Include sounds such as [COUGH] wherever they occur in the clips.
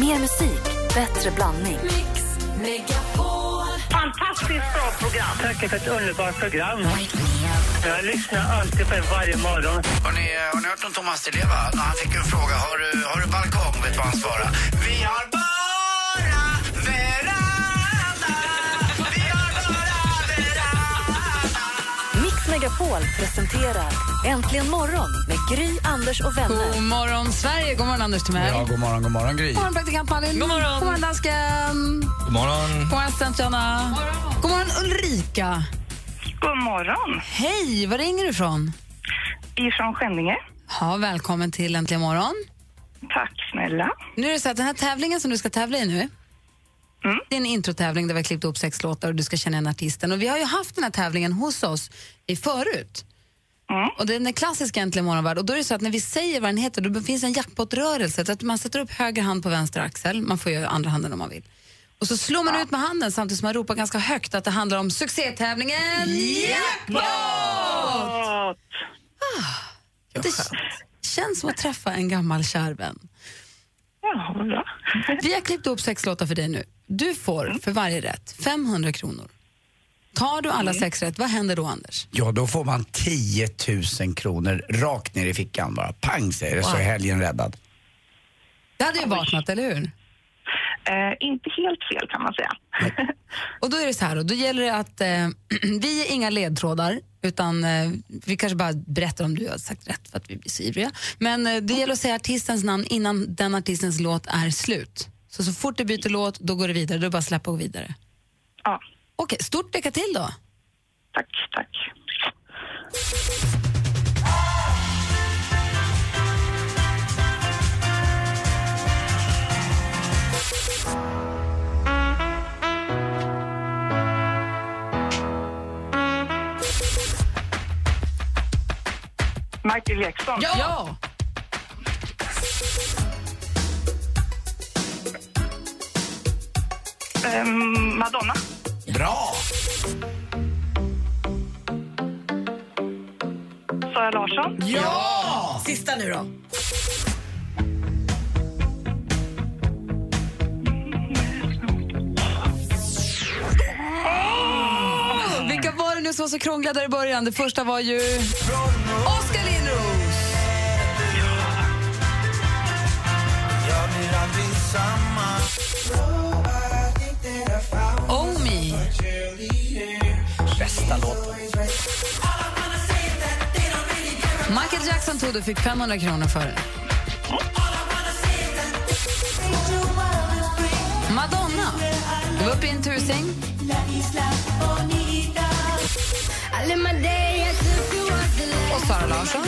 Mer musik, bättre blandning. Fantastiskt bra program. Tack för ett underbart program. Jag lyssnar alltid på er varje morgon. Har ni, har ni hört om Thomas Di Leva? När han fick en fråga, har du, har du balkong? Vet du vad han svarade? Vi har bara veranda. Vi har bara veranda. Mix Megapol presenterar Äntligen morgon med Gry, Anders och vänner. God morgon, Sverige. God morgon, Anders Timell. Ja, god morgon, god morgon Gry. God morgon, praktikant Malin. God morgon, god morgon dansken. God morgon. God morgon, assistent Johanna. God morgon, Ulrika. God morgon. Hej, var ringer du ifrån? Ifrån Skänninge. Ja, välkommen till Äntligen morgon. Tack snälla. Nu är det så att den här tävlingen som du ska tävla i nu, Mm. det är en introtävling där vi har klippt upp sex låtar och du ska känna igen artisten. Och vi har ju haft den här tävlingen hos oss i förut. Mm. Och den är klassisk Äntligen morgonvärld. Och då är det så att när vi säger vad den heter, då finns en jackpot-rörelse. Så att man sätter upp höger hand på vänster axel, man får göra andra handen om man vill. Och så slår man ut med handen samtidigt som man ropar ganska högt att det handlar om succétävlingen Jackpot! Åh, Det känns som att träffa en gammal kär vän. Ja, bra. Vi har klippt upp sex låtar för dig nu. Du får för varje rätt 500 kronor. Tar du alla sex rätt, vad händer då Anders? Ja, då får man 10 000 kronor rakt ner i fickan bara. Pang säger det, så är helgen räddad. Det hade ju varit något, eller hur? Eh, inte helt fel kan man säga. [LAUGHS] Och då är det så här, då, då gäller det att eh, [CLEARS THROAT] vi är inga ledtrådar, utan eh, vi kanske bara berättar om du har sagt rätt för att vi blir så ivriga. Men eh, det gäller att säga artistens namn innan den artistens låt är slut. Så så fort du byter låt, då går det vidare. Då är det bara att släppa och gå vidare. Ja, Okej, stort lycka till då. tack, tack. Michael Jackson. Ja! Ehm, Madonna. Ja! Sista nu då. Vilka var det nu som var så krångliga där i början? Det första var ju Oskar Lindros. Oh me. Bästa låten. Michael Jackson tog du fick 500 kronor för det. Madonna. Du var uppe i en tusing. Och Sara Larsson.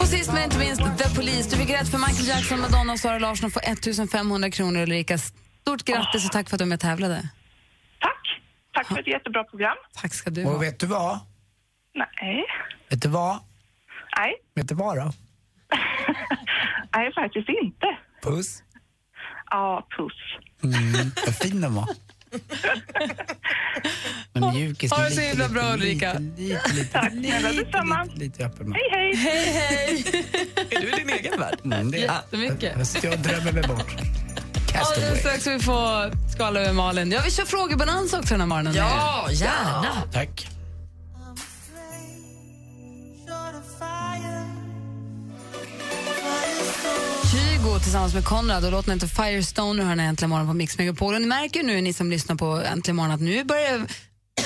Och sist men inte minst The Police. Du fick rätt för Michael Jackson, Madonna och Sara Larsson och får 1500 kronor. Ulrika, stort grattis och tack för att du var med och tävlade. Tack. Tack för ett jättebra program. Tack ska du Och ha. vet du vad? Nej. Vet du vad? Nej. Vet du vad då? [LAUGHS] Nej, faktiskt inte. Puss. Ja, puss. Mm, vad fin den var. [LAUGHS] Men mjukis. Ha det så himla bra, Ulrika. Lite, lite, Tack snälla, lite, detsamma. lite, lite öppen mun. Hej, hej. Hej, hej! Är du i din egen värld? Mm, det är Jättemycket. Jag och drömmer mig bort. Alldeles strax ska vi få skala över Malin. Ja, vi kör frågebalans också den här morgonen. Ja, gärna. Tack. Kygo tillsammans med Konrad och låten heter Firestone hör den äntligen morgon på Mix Megapol. Och ni märker nu ni som lyssnar på Äntligen morgon att nu börjar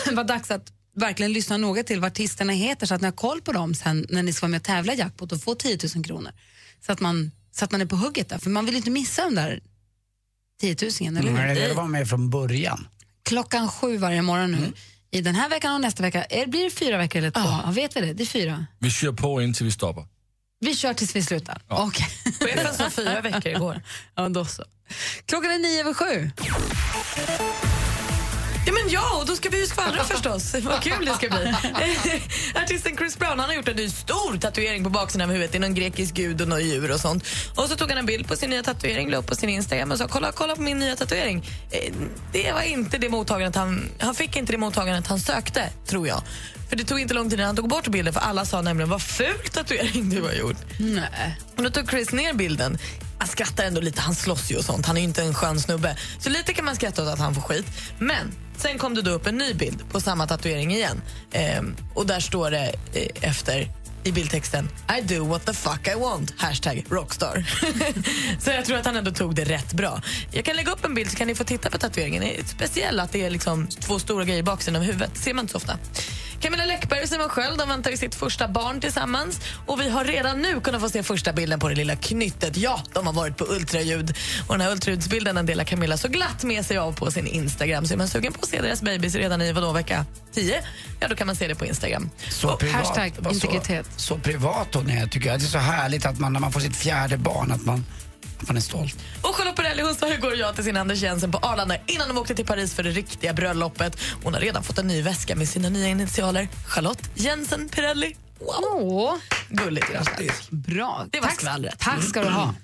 det [CLEARS THROAT] vara dags att verkligen lyssna noga till vad artisterna heter så att ni har koll på dem sen när ni ska vara med och tävla i jackpot och få 10 000 kronor. Så att man, så att man är på hugget där, för man vill inte missa den där 10 000 eller hur? Men det vara med från början. Klockan sju varje morgon nu. I den här veckan och nästa vecka. Är, blir det fyra veckor eller två? Ja, vet vi det? Det är fyra. Vi kör på indtil vi stoppar. Vi kör tills vi slutar. Okej. Chefen sa fyra veckor igår. Ja, då så. Klockan är nio över sju. Ja, och då ska vi ju skvallra förstås. Vad kul det ska bli. [LAUGHS] Artisten Chris Brown han har gjort en ny stor tatuering på baksidan av huvudet. Det är någon grekisk gud och något djur och sånt. Och så tog han en bild på sin nya tatuering, la upp på sin Instagram och sa kolla, kolla på min nya tatuering. Eh, Det var inte det mottagandet han... Han fick inte det mottagandet han sökte, tror jag. För det tog inte lång tid innan han tog bort bilden för alla sa nämligen vad ful tatuering du har gjort. Nej. Och då tog Chris ner bilden. Han skrattar ändå lite, han slåss ju och sånt. Han är ju inte en skön snubbe. Så lite kan man skratta åt att han får skit. Men sen kom det då upp en ny bild på samma tatuering igen. Ehm, och där står det eh, efter i bildtexten I do what the fuck I want. Hashtag rockstar. [LAUGHS] så jag tror att han ändå tog det rätt bra. Jag kan lägga upp en bild så kan ni få titta på tatueringen. Det är speciellt att det är liksom två stora grejer i baksidan av huvudet. ser man inte så ofta. Camilla Läckberg och Simon Sköld de väntar ju sitt första barn tillsammans. Och Vi har redan nu kunnat få se första bilden på det lilla knyttet. Ja, de har varit på ultraljud. Och den här ultraljudsbilden den delar Camilla så glatt med sig av på sin Instagram. Så är man sugen på att se deras babys redan i vadå, vecka 10, ja då kan man se det på Instagram. Så privat, hashtag integritet. Så, privat hon är, tycker jag. Det är så härligt att man, när man får sitt fjärde barn, att man, att man är stolt. Och Charlotte Perrelli hon sa igår ja till sin Anders Jensen på Arlanda innan de åkte till Paris för det riktiga bröllopet. Hon har redan fått en ny väska med sina nya initialer. Charlotte Jensen Perrelli. Wow. Åh, Gulligt. bra. Det var tack, skvallret. tack ska du ha.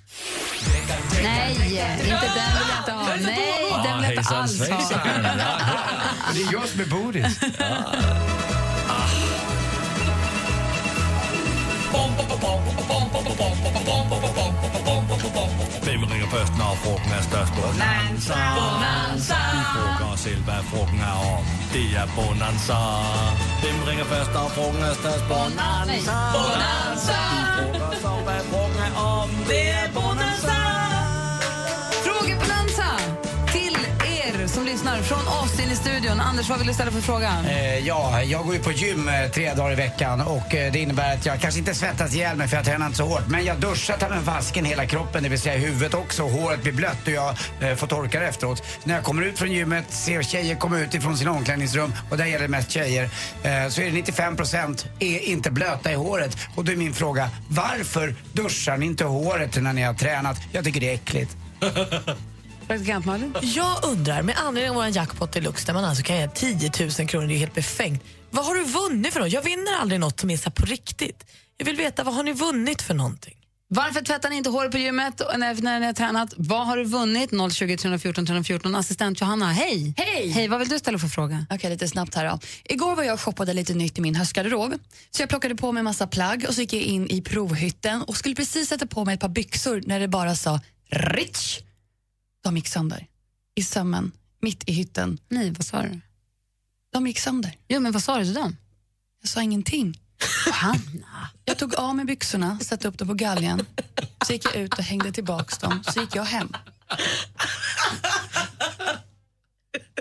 Nej, inte den vill jag inte ha. Nej, den vill jag inte alls ha. [LAUGHS] Det är jag som är Bodis. Hvem ringer først, når frugten er størst? Bonanza! Bonanza! Vi frugger os selv, hvad frugten er om. Det er Bonanza. Hvem ringer først, når frugten er størst? Bonanza! Bonanza! Vi frugger os om, oss in i studion. Anders, vad vill du ställa för fråga? Eh, ja, jag går ju på gym eh, tre dagar i veckan och eh, det innebär att jag kanske inte svettas ihjäl mig för jag tränar inte så hårt. Men jag duschar ta med vasken hela kroppen, det vill säga huvudet också. Håret blir blött och jag eh, får torka det efteråt. När jag kommer ut från gymmet, ser tjejer komma ut ifrån sina omklädningsrum och där gäller det mest tjejer. Eh, så är det 95% är inte blöta i håret. Och då är min fråga, varför duschar ni inte håret när ni har tränat? Jag tycker det är äckligt. [LAUGHS] Praktikant Malin? Jag undrar, med anledning av vår jackpot deluxe där man alltså kan ge 10 000 kronor, det är helt befängt. Vad har du vunnit för något? Jag vinner aldrig något som är så på riktigt. Jag vill veta, vad har ni vunnit för någonting? Varför tvättar ni inte håret på gymmet och när, när ni har tränat? Vad har du vunnit? 020 314 314. Assistent Johanna, hej! Hej! Hej, vad vill du ställa för fråga? Okej, lite snabbt här då. Igår var jag och shoppade lite nytt i min höstgarderob. Så jag plockade på mig massa plagg och så gick jag in i provhytten och skulle precis sätta på mig ett par byxor när det bara sa Rich. De gick sönder. I sömmen, mitt i hytten. Nej, vad sa du? De gick sönder. Jo, men vad sa du till dem? Jag sa ingenting. Hanna. Jag tog av mig byxorna, satte upp dem på galgen. Så gick jag ut och hängde tillbaks dem. Så gick jag hem.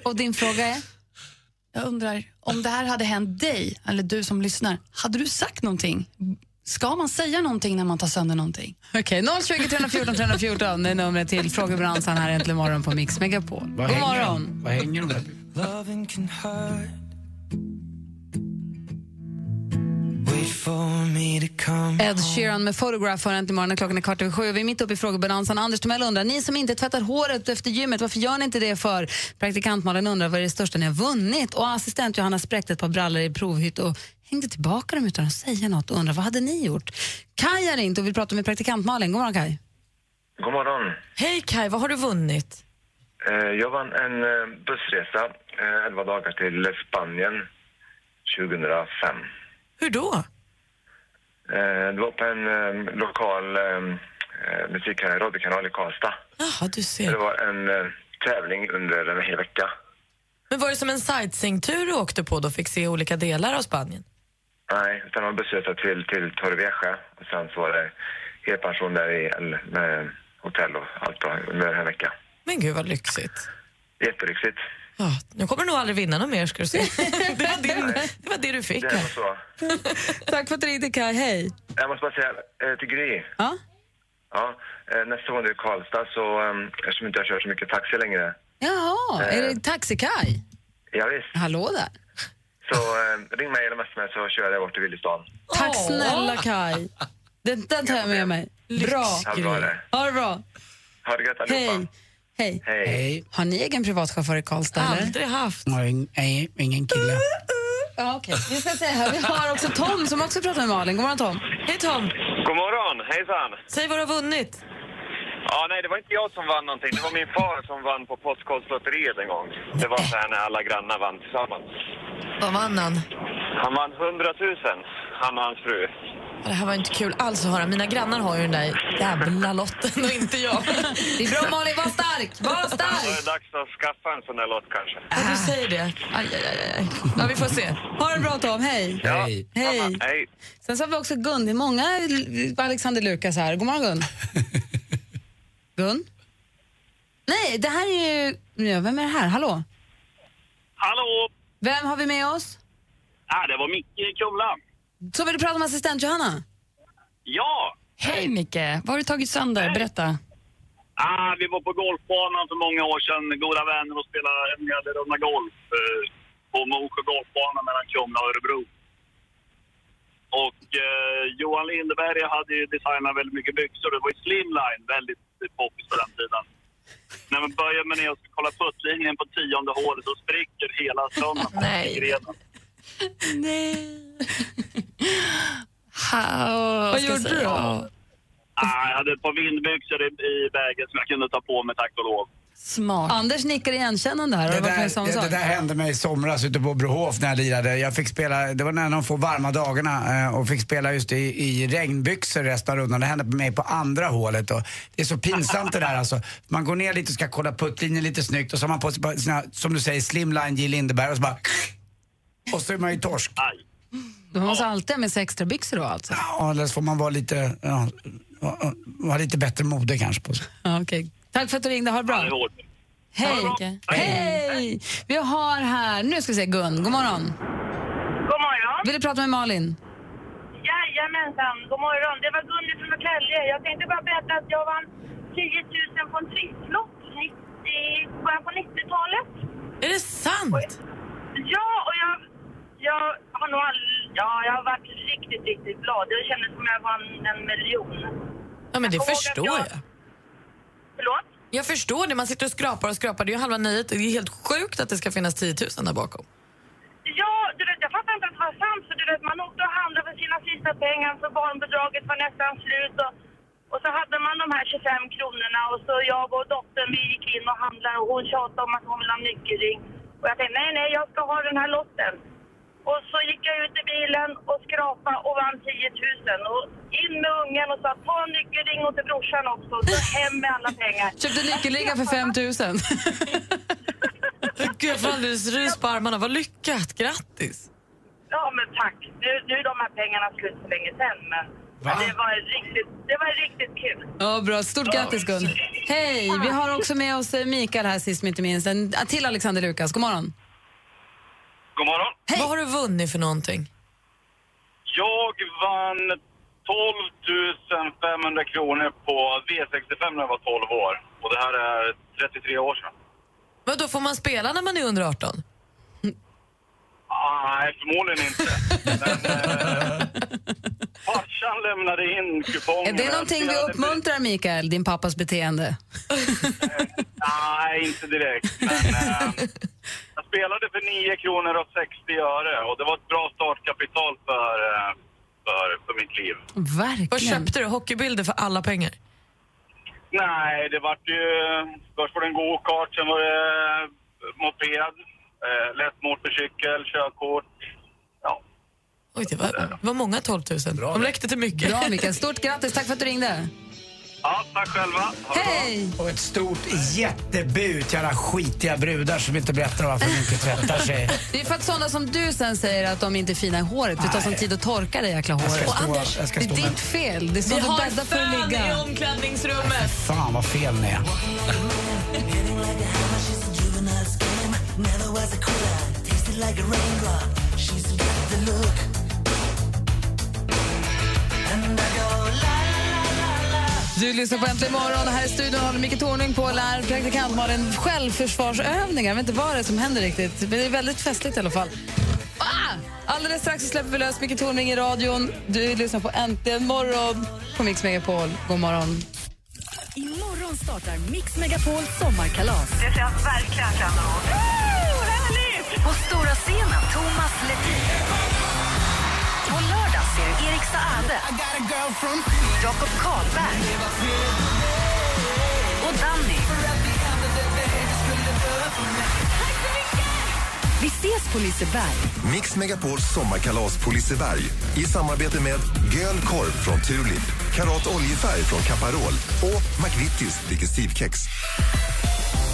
Och din fråga är? Jag undrar, om det här hade hänt dig, eller du som lyssnar, hade du sagt någonting? Ska man säga någonting när man tar sönder någonting? Okej, 020 314 314 det är numret till frågebransan här äntligen morgon på Mix Megapol. Vad God hänger morgon. Vad hänger de där? Ed Sheeran med Photograph har äntligen morgon. Klockan är kvart över sju. Vi är mitt uppe i frågebransan. Anders Timell undrar, ni som inte tvättar håret efter gymmet, varför gör ni inte det för? Praktikant Malin undrar, vad är det största ni har vunnit? Och assistent Johanna spräckte ett par brallor i provhytt och hängde tillbaka dem utan att säga något och undrar, vad hade ni gjort? Kaj har ringt och vill prata med praktikant Malin. God morgon Kaj. God morgon. Hej Kai, vad har du vunnit? Eh, Jag vann en eh, bussresa, eh, 11 dagar till Spanien 2005. Hur då? Eh, Det var på en eh, lokal eh, musikkanal, radiokanal i Karlstad. Jaha, du Det ser. var en tävling under en hel vecka. Men var det som en sightseeingtur du åkte på då? Fick se olika delar av Spanien? Nej, utan det en bussresa till, till Torrevieja och sen så var det helpension där i, med hotell och allt då, under en vecka. Men gud vad lyxigt. Jättelyxigt. Ja, nu kommer du nog aldrig vinna något mer ska du se. [LAUGHS] det, var din, det var det du fick. Det var så. [LAUGHS] Tack för att du ringde Kaj. Hej. Jag måste bara säga eh, till Gry. Ja? Ja, eh, nästa gång du är i Karlstad så, eh, eftersom inte jag kör så mycket taxi längre, Jaha, är det Taxi-Kaj? ja, visst. Hallå där. så ring mig eller mig så kör jag bort till Willestan. Tack snälla [LAUGHS] Kaj. Den, den tar jag med mig. Bra. Ha det bra. Ha det gött allihopa. Hej. Hej. Hej. Har ni egen privatchaufför i Karlstad? eller? Aldrig haft. Nej, nej, ingen kille. Ja, okej. Vi ska se här. Vi har också Tom som också pratar med Malin. God morgon Tom. Hej Tom, God morgon, hejsan. säg vad du har vunnit. Ja, nej, det var inte jag som vann någonting. Det var min far som vann på Postkodlotteriet en gång. Det var så här när alla grannar vann tillsammans. Vad vann han? Han vann 100 000, han och hans fru. Det här var inte kul alls att höra. Mina grannar har ju den där jävla lotten och inte jag. Det [LAUGHS] är bra Malin, var stark! Var Då är stark! det dags att skaffa en sån där lott kanske. Ja, du säger det. Aj, aj, aj, aj. Ja, vi får se. Ha det bra Tom, hej. Ja. Hej. Hej. Hej. Sen så har vi också Gun. Det är många Alexander Lukas här. God morgon Gun. [LAUGHS] Gun? Nej, det här är ju... Ja, vem är det här? Hallå? Hallå! Vem har vi med oss? Ah, det var Micke i Kumla. Så vill du prata med assistent Johanna? Ja! Hej Micke, vad har du tagit sönder? Berätta. Ah, vi var på golfbanan för många år sedan, goda vänner, och spelade en hel runda golf eh, på Mosjö golfbana mellan Kumla och Örebro. Och eh, Johan Lindeberg hade ju designat väldigt mycket byxor. Det var ju slimline, väldigt poppis på den tiden. När man börjar med ner och ska kolla puttlinjen på tionde hålet så spricker hela söndagen. [LAUGHS] Nej. Grenen. Ha, Vad gjorde du då? Ah, jag hade ett par vindbyxor i, i vägen som jag kunde ta på mig, tack och lov. Smart. Anders nickar igenkännande här. Det där, det, det där hände mig i somras ute på Brohof när jag lirade. Jag fick spela, det var när de få varma dagarna eh, och fick spela just i, i regnbyxor resten av rundan. Det hände på mig på andra hålet och det är så pinsamt det där alltså. Man går ner lite och ska kolla puttlinjen lite snyggt och så har man på sig bara sina, som du säger, slimline J Lindeberg och så bara och så är man ju torsk. Aj. Du måste alltid ha med sig extra byxor då alltså? Ja, eller så får man vara lite, ja, ha- lite bättre mode kanske på sig. [LAUGHS] Ja, okej. Tack för att du ringde. Ha det bra. Hej! Hej! Vi har här, nu ska vi se, Gun. God morgon. God morgon. Vill du prata med Malin? Jajamensan, god morgon. Det var Gunni från Norrtälje. Jag tänkte bara berätta att jag vann 10 000 på en trisslott i början på 90-talet. Är det sant? Ja, och jag, jag har nog all, ja, jag har varit riktigt, riktigt glad. Det kändes som jag vann en miljon. Ja, men det Jag förstår jag- jag. Förlåt? Jag förstår det. Man sitter och skrapar och skrapar. Det är ju halva nöjet. Det är helt sjukt att det ska finnas 10 000 där bakom. Ja, du vet, jag fattar inte att det var sant. För du vet, man åkte och handlade för sina sista pengar för barnbidraget var nästan slut. Och, och så hade man de här 25 kronorna och så jag och dottern vi gick in och handlade och hon tjatade om att hon ville ha nyckelring. Och jag tänkte nej, nej, jag ska ha den här lotten. Och så gick jag ut i bilen och skrapa och vann 10 000. Och in med ungen och sa ta en nyckelring och till brorsan också. Och så hem med alla pengar. Köpte nyckelringar för 5 000. Gud, jag får alldeles rys på armarna. Vad lyckat. Grattis! Ja, men tack. Nu, nu är de här pengarna slut för länge sedan, men, men det, var riktigt, det var riktigt kul. Ja, bra. Stort grattis, Gun. Hej! Vi har också med oss eh, Mikael här sist men inte minst. En till Alexander Lukas. God morgon. God morgon. Vad har du vunnit för någonting? Jag vann 12 500 kronor på V65 när jag var 12 år. Och det här är 33 år sedan. Vad då får man spela när man är under 18? Nej, förmodligen inte. Men eh, farsan lämnade in kupongen. Är det någonting vi uppmuntrar, Mikael, din pappas beteende? Nej, inte direkt. Men, eh, jag spelade för 9 kronor och 60 öre och det var ett bra startkapital för, eh, för, för mitt liv. Verkligen. Vad köpte du? Hockeybilder för alla pengar? Nej, det vart ju... Först var det en go-kart, sen var det eh, moped, eh, lätt motorcykel, körkort. Ja. Oj, det var, var många 12 000. De räckte till mycket. Bra, Mikael. Stort grattis. Tack för att du ringde. ja, tack själva. Ha bra. Hej! Och ett stort jättebu till alla skitiga brudar som inte berättar varför de inte tvättar sig. [LAUGHS] Det är för att sådana som du sen säger att de inte är fina i håret. Det tar sån tid att torka det jäkla håret. stå, Anders, jag ska Det är med... ditt fel. Det är så Vi du har bäddar för att fön i ligga. omklädningsrummet. Fan vad fel ni är. [LAUGHS] Du lyssnar på Äntligen morgon här i studion håller Micke Tornving på lär praktikant Malin självförsvarsövningar. Jag vet inte vad det är som händer riktigt, men det är väldigt festligt i alla fall. Ah! Alldeles strax så släpper vi lös Micke Tornving i radion. Du lyssnar på Äntligen morgon på Mix Megapol. God morgon. Imorgon startar Mix Megapol sommarkalas. Det ser jag verkligen fram emot. Härligt! På stora scenen Thomas Ledin. På lördag ser du Erik Saade. Jakob Karlberg. Och Danny. Vi ses på Liseberg. Mix Megapols sommarkalas på Liseberg i samarbete med Göl Korv från Tulip, Karat Oljefärg från Caparol och McVittys Digestivkex.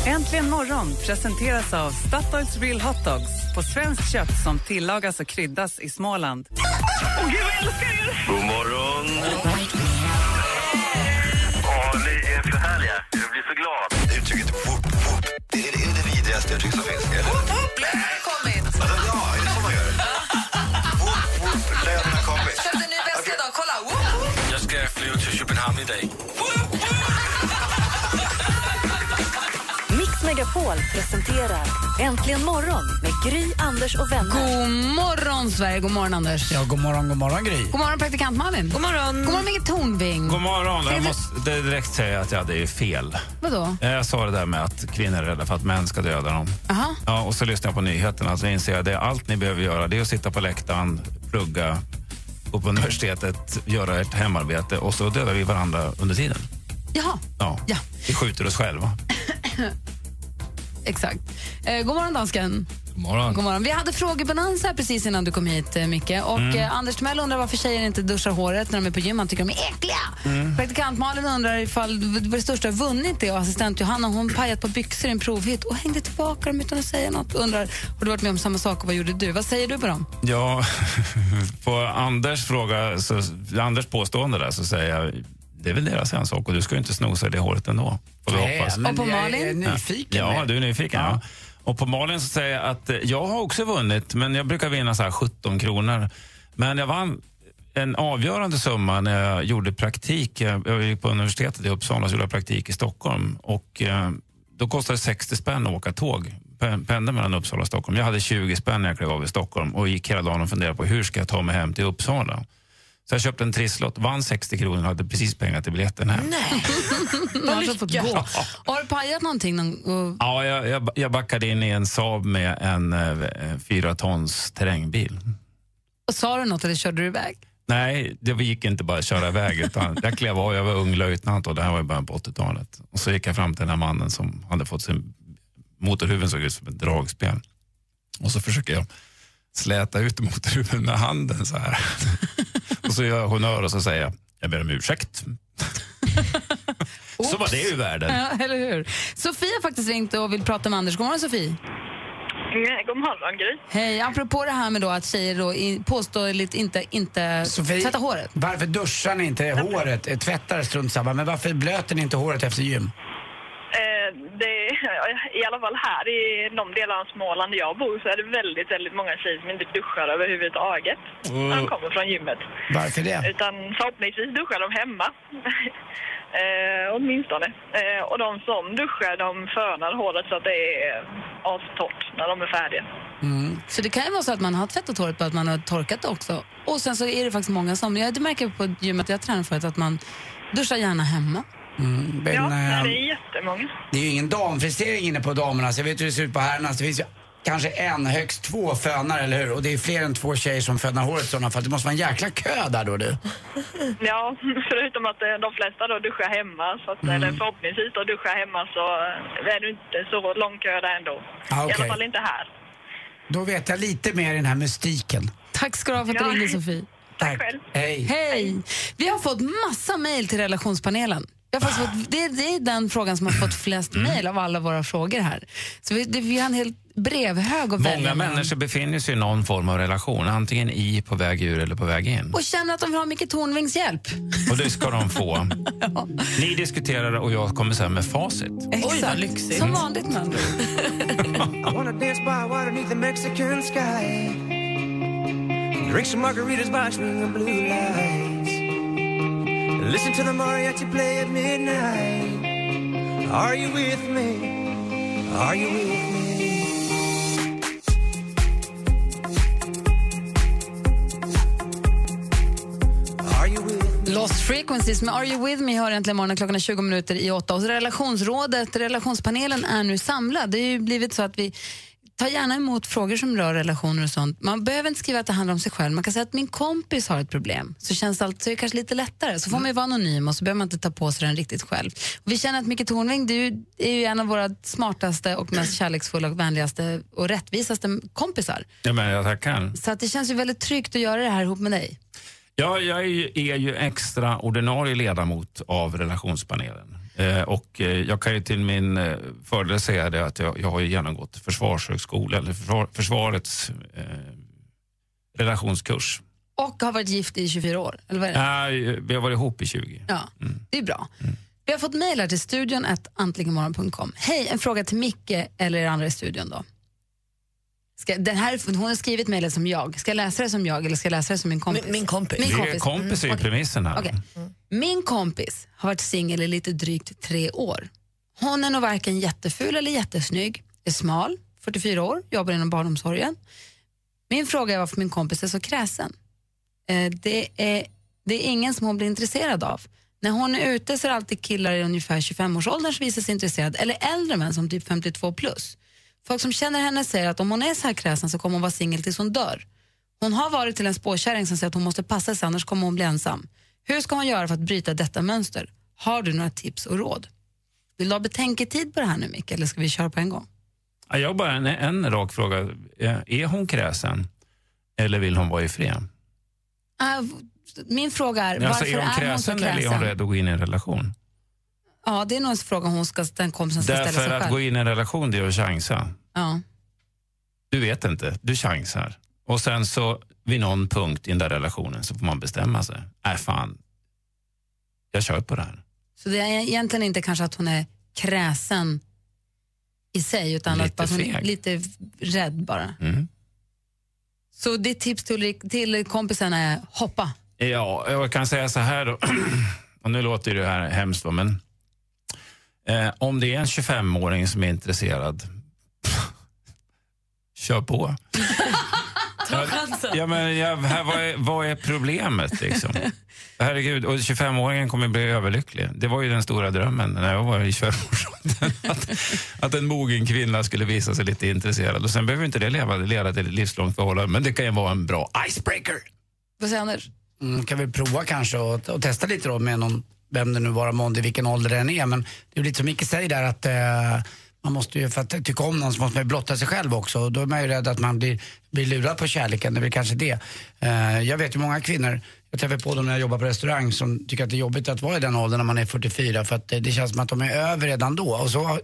Äntligen morgon presenteras av Statoils Real Hot Dogs på svenskt kött som tillagas och kryddas i Småland. Åh, gud, vad jag älskar er! God morgon! Megapol presenterar Äntligen morgon med Gry, Anders och vänner. God morgon, Sverige. God morgon, Anders. Ja, god morgon, god morgon Gry. God morgon, praktikant Malin. God morgon. God morgon, Micke Tornving. God morgon. Jag måste direkt säga att jag hade fel. Vadå? Eh, Jag sa det där med att kvinnor är rädda för att män ska döda dem. Aha. Ja, och så lyssnar jag på nyheterna så inser jag att det är allt ni behöver göra det är att sitta på läktaren, plugga, gå på universitetet, göra ett hemarbete och så dödar vi varandra under tiden. Jaha, Ja. Ja. Vi skjuter oss själva. [CLEARS THROAT] exakt. Eh, god morgon, dansken. God morgon. God morgon. Vi hade frågebonanza här precis innan du kom hit, eh, Micke. Och Mm. eh, Anders Timell undrar varför tjejer inte duschar håret när de är på gym. Han tycker de är äckliga. Mm. Praktikant Malin undrar ifall det största har vunnit det och assistent Johanna hon pajat på byxor i en provhytt och hängde tillbaka dem utan att säga något. Undrar, har du varit med om samma sak och vad gjorde du? Vad säger du på dem? Ja, [LAUGHS] på Anders fråga, så, Anders påstående där så säger jag det är väl deras ensak och du ska ju inte snosa i det håret ändå. Får vi Nej, hoppas. men Och på jag Malin? är nyfiken. Ja, du är nyfiken. Ja. Och på Malin så säger jag att eh, jag har också vunnit, men jag brukar vinna så här 17 kronor. Men jag vann en avgörande summa när jag gjorde praktik. Jag jag gick på universitetet i Uppsala och gjorde praktik i Stockholm. Och eh, då kostade det 60 spänn att åka tåg, pe- pendla mellan Uppsala och Stockholm. Jag hade 20 spänn när jag klev av i Stockholm och gick hela dagen och funderade på hur ska jag ta mig hem till Uppsala. Så jag köpte en trisslott, vann 60 kronor och hade precis pengar till biljetten hem. [LAUGHS] Har fått gå. Och har du pajat någonting? Någon, Ja, jag, jag, jag backade in i en Saab med en eh, fyra tons terrängbil. och sa du något eller körde du iväg? Nej, det gick inte bara att köra iväg. Utan jag klev av, jag var ung löjtnant och det här var i början på 80-talet. Och så gick jag fram till den här mannen som hade fått sin motorhuven såg ut som ett dragspel. Och så försöker jag släta ut motorhuven med handen så här. Så gör jag honnör och så säger jag, jag ber om ursäkt. [LAUGHS] så var det ur världen. Ja, eller hur? Sofie har faktiskt ringt och vill prata med Anders. God morgon, Sofie. God morgon, Gry. Hej, apropå det här med då att tjejer då i- påståeligt inte, inte Sofie, tvättar håret. varför duschar ni inte håret? Eh, Tvättar strunt samma, men varför blöter ni inte håret efter gym? I alla fall här i de delarna av Småland där jag bor så är det väldigt, väldigt många tjejer som inte duschar överhuvudtaget när de kommer från gymmet. Varför det? Utan förhoppningsvis duschar de hemma. [LAUGHS] eh, åtminstone. Eh, och de som duschar de fönar håret så att det är astorrt när de är färdiga. Så det kan ju vara så att man har tvättat håret på att man har torkat det också. Och sen så är det faktiskt många som, ja, det märker jag på gymmet jag tränar förut, att man duschar gärna hemma. Mm, men, ja, eh, det är jättemånga. det är ju ingen damfrisering inne på damernas. Jag vet hur det ser ut på herrarnas. Det finns ju kanske en, högst två fönar, eller hur? Och det är fler än två tjejer som fönar håret i sådana fall. Det måste vara en jäkla kö där då du. [LAUGHS] Ja, [LAUGHS] förutom att eh, de flesta då duschar hemma, så att, Mm. eller förhoppningsvis då duschar hemma så eh, är det inte så lång kö där ändå. Ah, I okej. alla fall inte här. Då vet jag lite mer i den här mystiken. Tack ska du ha för att du Ja. ringde, Sofie. Tack. Hej. Hej! Vi har fått massa mejl till relationspanelen. Jag har fått, det, det är den frågan som har fått flest mejl av alla våra frågor här. Så vi, det, vi har en hel brevhög att välja Många mellan. människor befinner sig i någon form av relation, antingen i, på väg ur eller på väg in. Och känner att de vill ha Micke Tornvings hjälp. Och det ska de få. [LAUGHS] Ni diskuterar och jag kommer sen med facit. Exakt. Som vanligt med andra ord. [LAUGHS] Listen to the mariachi play at midnight. Are you with me? Are you with me? Lost Frequencies med Are You With Me hör äntligen morgonen klockan är 20 minuter i åtta. Och relationsrådet, relationspanelen är nu samlad. Det har ju blivit så att vi tar gärna emot frågor som rör relationer och sånt. Man behöver inte skriva att det handlar om sig själv. Man kan säga att min kompis har ett problem. Så känns alltid, så är det kanske lite lättare. Så får man ju vara anonym och så behöver man inte ta på sig den riktigt själv. Och vi känner att Micke Tornving, du är ju en av våra smartaste och mest [CLEARS THROAT] kärleksfulla och vänligaste och rättvisaste kompisar. Ja, men jag tackar. Så att det känns ju väldigt tryggt att göra det här ihop med dig. Ja, jag är ju, är ju extra ordinarie ledamot av relationspanelen. Eh, och eh, jag kan ju till min eh, fördel säga det att jag, jag har ju genomgått försvarshögskola, eller försvar, försvarets eh, relationskurs. Och har varit gift i 24 år. Eller vad? Nej, vi har varit ihop i 20. Ja, det är bra. Vi har fått mejl till studion att antligenmorgon.com. Hej, en fråga till Micke eller er andra i studion då. Ska, den här, hon har skrivit mejlet som jag. Ska jag läsa det som jag eller ska jag läsa det som min kompis? Min, min kompis. Min Det är kompis. kompis är ju Okej. premissen här. Okej. Min kompis har varit singel i lite drygt tre år. Hon är nog varken jätteful eller jättesnygg, är smal, 44 år, jobbar inom barnomsorgen. Min fråga är varför min kompis är så kräsen. Eh, det, är, det är ingen som hon blir intresserad av. När hon är ute så är det alltid killar i ungefär 25-årsåldern som visar sig intresserade, eller äldre män som typ 52 plus. Folk som känner henne säger att om hon är så här kräsen så kommer hon vara singel tills hon dör. Hon har varit till en spåkärring som säger att hon måste passa sig annars kommer hon bli ensam. Hur ska hon göra för att bryta detta mönster? Har du några tips och råd? Vill du ha betänketid på det här nu Micke, eller ska vi köra på en gång? Ja, Jag har bara en, en rak fråga. Eh, Är hon kräsen eller vill hon vara i fred? V- min fråga är, Alltså, varför är hon är hon så kräsen? eller är hon rädd att gå in i en relation? Ja, det är nog en fråga hon ska, den kompisen ska ställa Därför sig att själv. gå in i en relation, det är att chansa. Ja. Du vet inte, du chansar. Och sen så vid någon punkt i den där relationen så får man bestämma sig. Äh fan, jag kör på det här. Så det är egentligen inte kanske att hon är kräsen i sig, utan Lite att hon är lite rädd bara. Mm. Så ditt tips till, till kompisen är hoppa. Ja, jag kan säga så här då. [CLEARS THROAT] Och nu låter det här hemskt, men eh, om det är en 25-åring som är intresserad, [LAUGHS] kör på. [LAUGHS] Ta chansen. Ja, men, ja, här, vad, är, vad är problemet? Liksom? Herregud, och 25-åringen kommer bli överlycklig. Det var ju den stora drömmen när jag var i 25-årsåldern. [LAUGHS] Att, att en mogen kvinna skulle visa sig lite intresserad. Och Sen behöver inte det leva, leda till ett livslångt förhållande, men det kan ju vara en bra icebreaker. Vad säger Anders? Mm, kan vi prova kanske och, och testa lite då med någon, vem det nu vara månde, vilken ålder den är. Men det är lite som Micke säger där att eh, man måste ju, för att tycka om någon så måste man ju blotta sig själv också. Och då är man ju rädd att man blir, blir lurad på kärleken, det är väl kanske det. Eh, jag vet ju många kvinnor, jag träffar på dem när jag jobbar på restaurang som tycker att det är jobbigt att vara i den åldern när man är 44 för att det känns som att de är över redan då. Och så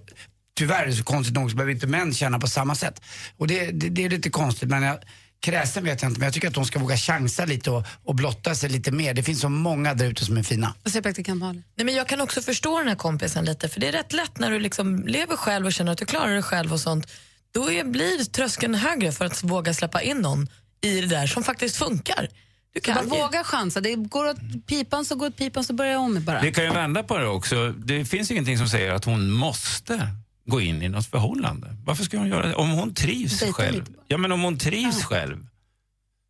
tyvärr, så konstigt nog, så behöver inte män känna på samma sätt. Och det, det, det är lite konstigt men jag, Kräsen vet jag inte, men jag tycker att de ska våga chansa lite och, och blotta sig lite mer. Det finns så många där ute som är fina. Vad säger praktikant Malin? Nej, men jag kan också förstå den här kompisen lite, för det är rätt lätt när du liksom lever själv och känner att du klarar dig själv och sånt. Då är, blir tröskeln högre för att våga släppa in någon i det där som faktiskt funkar. Du kan ju- våga chansa. Det går åt pipan så går åt pipan så börjar jag om bara. Vi kan ju vända på det också. Det finns ingenting som säger att hon måste gå in i något förhållande. Varför ska hon göra det? Om hon trivs själv. Ja, men om hon trivs själv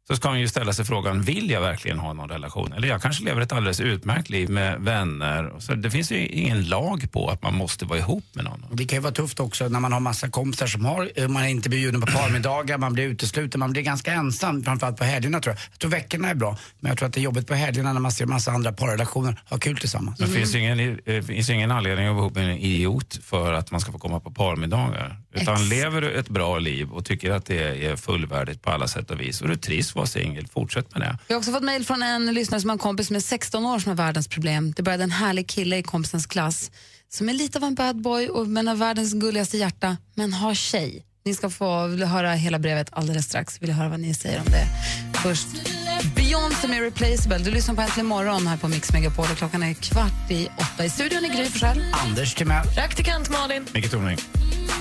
så ska hon ju ställa sig frågan, vill jag verkligen ha någon relation? Eller jag kanske lever ett alldeles utmärkt liv med vänner. Så det finns ju ingen lag på att man måste vara ihop med någon. Det kan ju vara tufft också när man har massa kompisar som har, eh, man är inte bjuden på parmiddagar, man blir utesluten, man blir ganska ensam, framförallt på helgerna tror jag. Jag tror veckorna är bra, men jag tror att det är jobbigt på helgerna när man ser massa andra parrelationer ha kul tillsammans. Det finns ju ingen, eh, finns ingen anledning att vara ihop med en idiot för att man ska få komma på parmiddagar. Utan Ex. lever du ett bra liv och tycker att det är fullvärdigt på alla sätt och vis och du trivs vara singel, fortsätt med det. Jag har också fått mejl från en lyssnare som har en kompis som är 16 år som har världens problem. Det började en härlig kille i kompisens klass som är lite av en bad boy och, men har världens gulligaste hjärta, men har tjej. Ni ska få höra hela brevet alldeles strax. Vill höra vad ni säger om det. Först Beyoncé med Replaceable. Du lyssnar på Äntligen morgon här på Mix Megapol och klockan är kvart i åtta. I studion är Gry Forssell. Anders Timell. Praktikant Malin. Micke Tornving.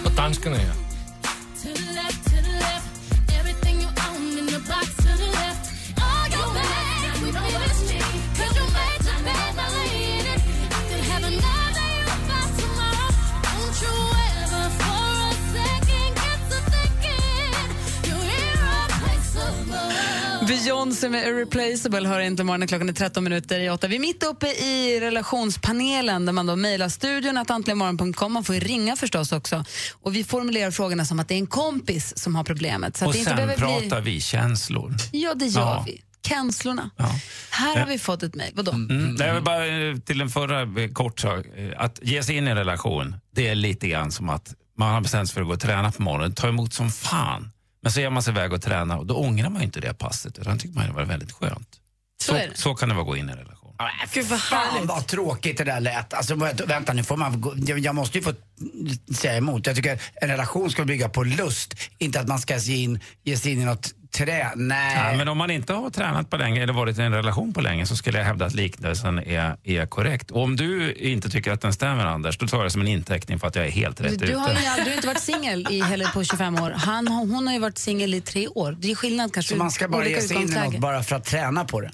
Och danskarna ja. Beyoncé med Irreplaceable hör inte morgonen klockan är 13 minuter i 8. Vi är mitt uppe i relationspanelen där man då mejlar studion att antligenmorgon.com. Man får ju ringa förstås också. Och vi formulerar frågorna som att det är en kompis som har problemet. Så att och det inte sen behöver pratar vi känslor. Bli... Ja, det gör Ja. vi. Känslorna. Här har vi fått ett mejl. Vadå? Mm. Jag vill bara eh, till den förra eh, kort sak. eh, Att ge sig in i en relation, det är lite grann som att man har bestämt sig för att gå och träna på morgonen, ta emot som fan. Men så ger man sig iväg och tränar och då ångrar man inte det passet utan tycker man det var väldigt skönt. Så det. så kan det vara att gå in i en relation. Gud vad Fan vad tråkigt det där lät. Alltså, vänta, nu får man gå, jag, jag måste ju få säga emot. Jag tycker en relation ska bygga på lust, inte att man ska ge, in, ge sig in i något trä. Nej. Ja, men om man inte har tränat på länge eller varit i en relation på länge så skulle jag hävda att liknelsen är, är korrekt. Och om du inte tycker att den stämmer Anders, då tar jag det som en inteckning för att jag är helt rätt Du, ute. du har ju aldrig inte varit singel i heller på 25 år. Han, har- hon har ju varit singel i tre år. Det är skillnad kanske. Så man ska bara olika ge sig in i utgångsläge. något bara för att träna på det?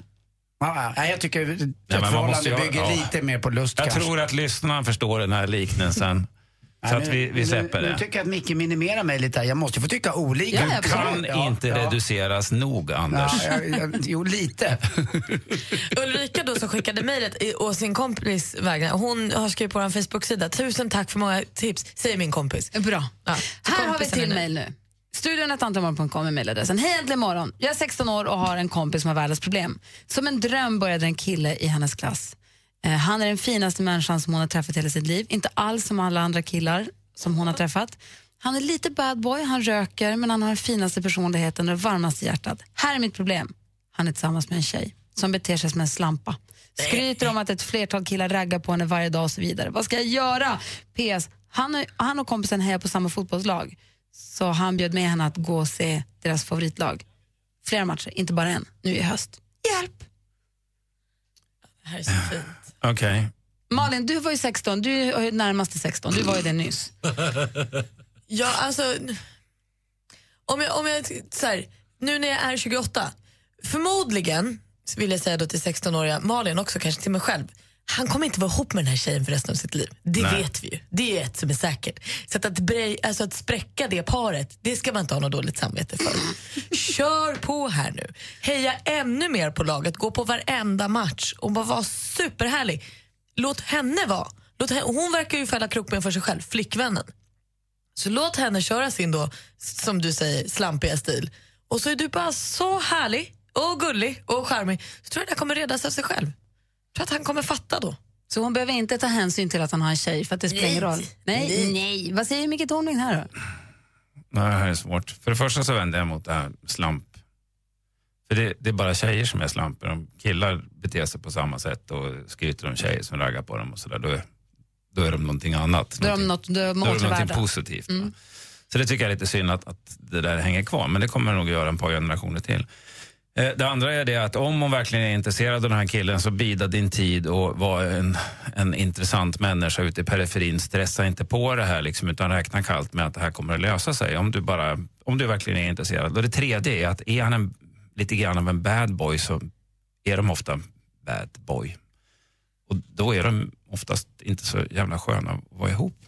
Ja, ja, jag tycker ett Ja, man förhållande ha- bygger ja. lite mer på lust Jag kanske. tror att lyssnarna förstår den här liknelsen. [LAUGHS] så Ja, att vi, vi släpper nu, det. Nu tycker jag att Micke minimerar mig lite här. Jag måste få tycka olika. Du kan inte reduceras nog, Anders. Ja, jag, jag, jo, lite. [LAUGHS] Ulrika då som skickade mejlet å sin kompis vägnar, hon har skrivit på vår Facebook-sida. Tusen tack för många tips, säger min kompis. Bra. Ja, Här har vi är till mejl nu. Studion är mejladressen. Hej äntligen morgon. Jag är 16 år och har en kompis som har världens problem. Som en dröm började en kille i hennes klass. Eh, han är den finaste människan som hon har träffat i hela sitt liv. Inte alls som alla andra killar som hon har träffat. Han är lite bad boy, han röker men han har den finaste personligheten och det varmaste hjärtat. Här är mitt problem. Han är tillsammans med en tjej som beter sig som en slampa. Skryter om att ett flertal killar raggar på henne varje dag och så vidare. Vad ska jag göra? PS. Han, och- han och kompisen hejar på samma fotbollslag. Så han bjöd med henne att gå och se deras favoritlag. Flera matcher, inte bara en, nu i höst. Hjälp! Det här är så [SIGHS] fint. Okej. Malin, du var ju 16, du är ju närmast till 16, du var ju det nyss. [LAUGHS] Ja, alltså... Om jag, om jag så här, nu när jag är 28, förmodligen vill jag säga då till 16-åriga Malin också, kanske till mig själv, han kommer inte vara ihop med den här tjejen för resten av sitt liv. Det Nej. vet vi ju. Det är ett som är säkert. Så att, att, brej, alltså att spräcka det paret, det ska man inte ha något dåligt samvete för. Kör på här nu. Heja ännu mer på laget, gå på varenda match och bara vara superhärlig. Låt henne vara. Låt henne, hon verkar ju fälla krokben för sig själv, flickvännen. Så låt henne köra sin då, som du säger, slampiga stil. Och så är du bara så härlig och gullig och charmig. Så tror jag det kommer redas av sig själv. Tror att han kommer fatta då. Så hon behöver inte ta hänsyn till att han har en tjej för att det spelar ingen Nej. roll? Nej, Nej. nej. Vad säger Micke Tornving här då? Nej, det här är svårt. För det första så vänder jag mot det här slamp. För det, det är bara tjejer som är slampor. Om killar beter sig på samma sätt och skryter om tjejer som raggar på dem och sådär, då, är- då är de någonting annat. Då är de något, då är de Då är det någonting åtråvärda. positivt. Mm. Så det tycker jag är lite synd att, att det där hänger kvar, men det kommer nog göra en par generationer till. Eh, det andra är det att om hon verkligen är intresserad av den här killen så bida din tid och var en, en intressant människa ute i periferin. Stressa inte på det här liksom, utan räkna kallt med att det här kommer att lösa sig om du, bara, om du verkligen är intresserad. Och det tredje är att är han en, lite grann av en bad boy så är de ofta bad boy. Och då är de oftast inte så jävla sköna att vara ihop med.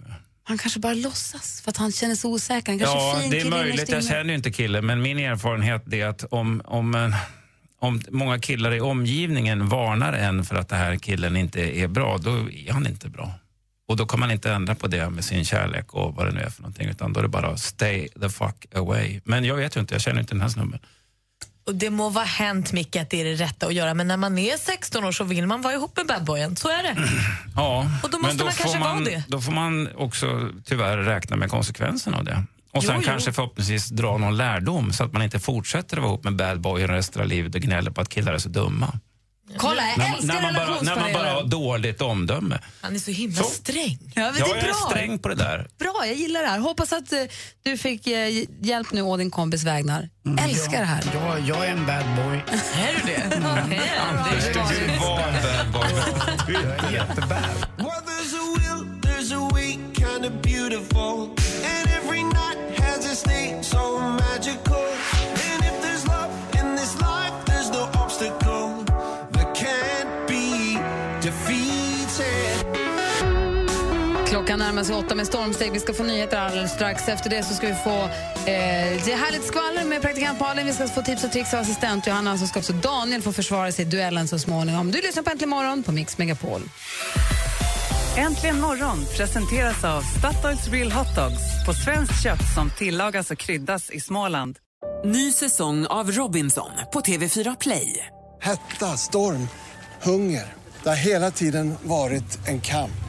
Han kanske bara låtsas för att han känner sig osäker. Han kanske Ja, är fin det är möjligt. Jag känner ju inte killen, men min erfarenhet är att om, om, om många killar i omgivningen varnar en för att den här killen inte är bra, då är han inte bra. Och då kan man inte ändra på det med sin kärlek och vad det nu är för någonting, utan då är det bara stay the fuck away. Men jag vet ju inte, jag känner inte den här snubben. Och det må vara hänt Micke att det är det rätta att göra men när man är 16 år så vill man vara ihop med badboyen. Så är det. [CLEARS THROAT] Ja, Och då måste men man får kanske vara man, det. Då får man också tyvärr räkna med konsekvenserna av det. Och sen Jo, jo. kanske förhoppningsvis dra någon lärdom så att man inte fortsätter att vara ihop med bad boy resten av livet och gnäller på att killar är så dumma. Kolla, jag När, älskar när, man bara, när man bara har dåligt omdöme. Han är så himla sträng. Ja, Jag är är bra. sträng på det där. Bra, jag gillar det här. Hoppas att eh, du fick eh, hjälp nu å din kompis vägnar. Älskar det här. Ja, jag är en bad boy. [LAUGHS] Är du det? [LAUGHS] Anders, du var en bad boy. [LAUGHS] Jag är jättebad. Well, närmar sig åtta med stormsteg. Vi ska få nyheter alldeles strax. Efter det så ska vi få eh, det härligt skvaller med praktikant Malin. Vi ska få tips och tricks av assistent Johanna. Så ska också Daniel få försvara sig i duellen så småningom. Du lyssnar på Äntligen morgon på Mix Megapol. Äntligen morgon presenteras av Statoils Real Hot Dogs på svenskt kött som tillagas och kryddas i Småland. Ny säsong av Robinson på TV4 Play. Hetta, storm, hunger. Det har hela tiden varit en kamp.